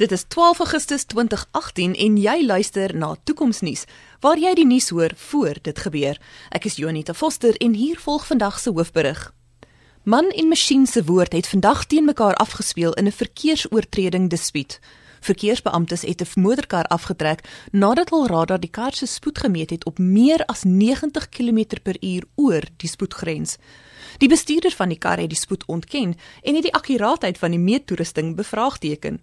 Dit is 12 Augustus 2018 en jy luister na Toekomsnuus waar jy die nuus hoor voor dit gebeur. Ek is Jonita Foster en hier volg vandag se hoofberig. Man en masjien se woord het vandag teen mekaar afgespeel in 'n verkeersoortreding dispuut. Verkeersbeamptes het 'n motorkar afgetrek nadat hul radar die kar se spoed gemeet het op meer as 90 km/h oor die spoedgrens. Die bestuurder van die kar het die spoed ontken en het die akkuraatheid van die meettoerusting bevraagteken.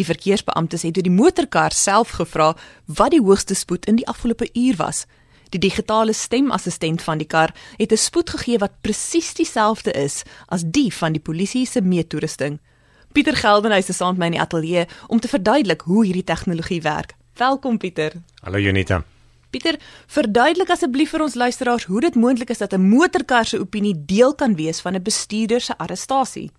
Die verkeersbeamptes het deur die motorkar self gevra wat die hoogste spoed in die afgelope uur was. Die digitale stemassistent van die kar het 'n spoed gegee wat presies dieselfde is as die van die polisie se meettoerusting. Pieter Geldenhuys is saam met my in die ateljee om te verduidelik hoe hierdie tegnologie werk. Welkom Pieter. Hallo Junita. Pieter, verduidelik asseblief vir ons luisteraars hoe dit moontlik is dat 'n motorkar se opinie deel kan wees van 'n bestuurder se arrestasie.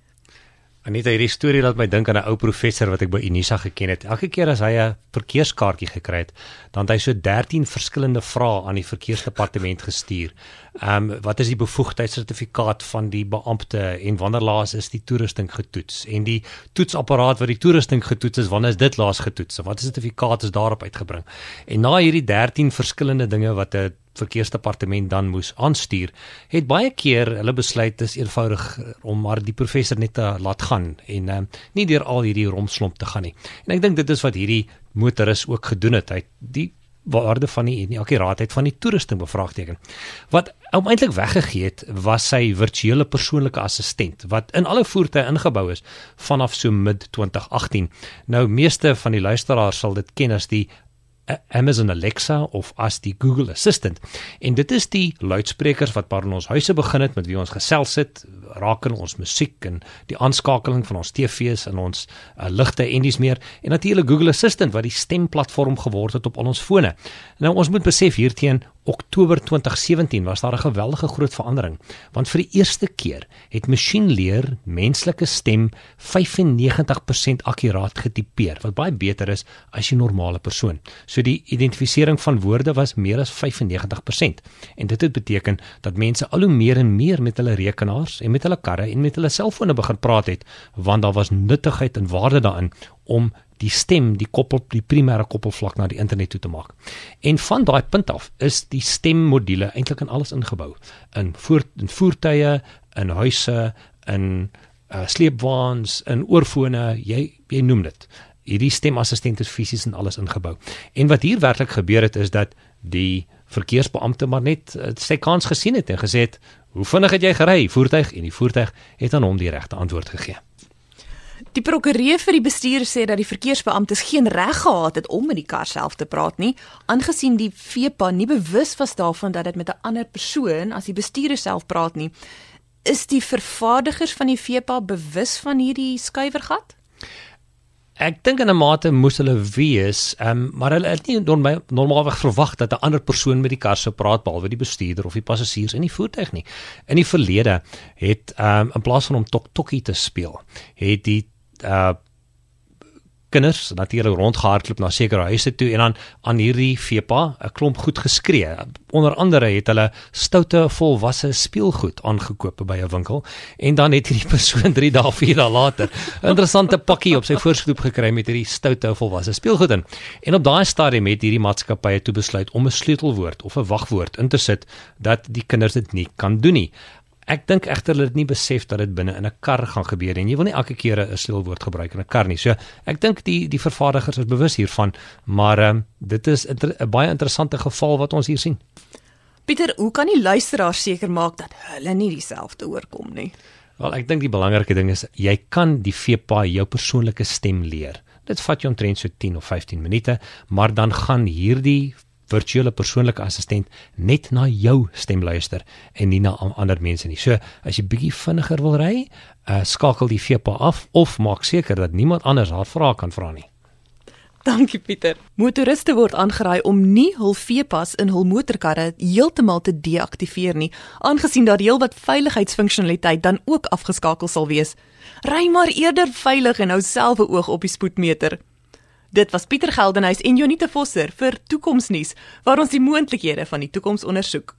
Anita, hierdie storie laat my dink aan 'n ou professor wat ek by Unisa geken het. Elke keer as hy 'n verkeerskaartjie gekry het, dan het hy so 13 verskillende vrae aan die verkeersdepartement gestuur. Ehm um, wat is die bevoegdheidssertifikaat van die beampte en wanneer laas is die toerusting getoets? En die toetsapparaat wat die toerusting getoets is, wanneer is dit laas getoets? Wat is sertifikaat is daarop uitgebring? En na hierdie 13 verskillende dinge wat 'n verkeersdepartement dan moes aanstuur, het baie keer hulle besluit dis eenvoudig om maar die professor net te laat gaan en uh, nie deur al hierdie romslomp te gaan nie. En ek dink dit is wat hierdie motoris ook gedoen het. Hy die waarde van die en die akkuraatheid van die toerusting bevraagteken. Wat hom eintlik weggegee het, was sy virtuele persoonlike assistent wat in alle voertuie ingebou is vanaf so mid 2018. Nou meeste van die luisteraars sal dit ken as die Amazon Alexa of as die Google Assistant. En dit is die luidsprekers wat by ons huise begin het met wie ons gesels het, raak in ons musiek en die aanskakeling van ons TV's en ons uh, ligte en dis meer en natuurlik Google Assistant wat die stemplatform geword het op al ons fone. Nou ons moet besef hierteen Oktober 2017 was daar 'n geweldige groot verandering want vir die eerste keer het masjienleer menslike stem 95% akkuraat getipeer wat baie beter is as die normale persoon. So die identifisering van woorde was meer as 95% en dit het beteken dat mense al hoe meer en meer met hulle rekenaars en met hulle karre en met hulle selfone begin praat het want daar was nuttigheid en waarde daarin om die stem die koppel die primêre koppelvlak na die internet toe te maak. En van daai punt af is die stemmodule eintlik in alles ingebou. In voer in voertuie, in huise, in uh, sleepwaens, in oorfone, jy jy noem dit. Hierdie stemassistente is fisies en alles ingebou. En wat hier werklik gebeur het is dat die verkeersbeampte maar net uh, sy kans gesien het en gesê het, "Hoe vinnig het jy gery?" voertuig en die voertuig het aan hom die regte antwoord gegee. Die prokureur vir die bestuur sê dat die verkeersbeamptes geen reg gehad het om met die kar self te praat nie, aangesien die VEPA nie bewus was daarvan dat dit met 'n ander persoon as die bestuurder self praat nie. Is die vervaardigers van die VEPA bewus van hierdie skuiwergat? Ek dink in 'n mate moes hulle wees, um, maar hulle het nie normaalweg verwag dat 'n ander persoon met die kar sou praat behalwe die bestuurder of die passasiers in die voertuig nie. In die verlede het um, in plaas van om tok tokkie te speel, het die uh kinders natuurlik rondgehardloop na sekere huise toe en dan aan hierdie FEPA 'n klomp goed geskree. Onder andere het hulle stoute volwasse speelgoed aangekoop by 'n winkel en dan het hierdie persoon 3 dae, 4 dae later 'n interessante pakkie op sy voorstoep gekry met hierdie stoute volwasse speelgoed in. En op daai stadium het hierdie maatskappye toe besluit om 'n sleutelwoord of 'n wagwoord in te sit dat die kinders dit nie kan doen nie. Ek dink egter hulle het nie besef dat dit binne in 'n kar gaan gebeur en jy wil nie elke keer 'n sleutelwoord gebruik in 'n kar nie. So ek dink die die vervaardigers is bewus hiervan, maar ehm um, dit is 'n baie interessante geval wat ons hier sien. Pieter, hoe kan die luisteraar seker maak dat hulle nie dieselfde oorkom nie? Wel, ek dink die belangrike ding is jy kan die FEPA jou persoonlike stem leer. Dit vat jou omtrent so 10 of 15 minute, maar dan gaan hierdie virtuele persoonlike assistent net na jou stem luister en nie na ander mense nie. So as jy bietjie vinniger wil ry, uh, skakel die VPA af of maak seker dat niemand anders haar vrae kan vra nie. Dankie Pieter. Motoriste word aangeraai om nie hul VPA's in hul motorkarre heeltemal te deaktiveer nie, aangesien daar heelwat veiligheidsfunksionaliteit dan ook afgeskakel sal wees. Ry maar eerder veilig en hou self 'n oog op die spoedmeter. Dit was Pieter Geldenhuys en Jonita Vosser vir Toekomsnuus waar ons die moontlikhede van die toekoms ondersoek.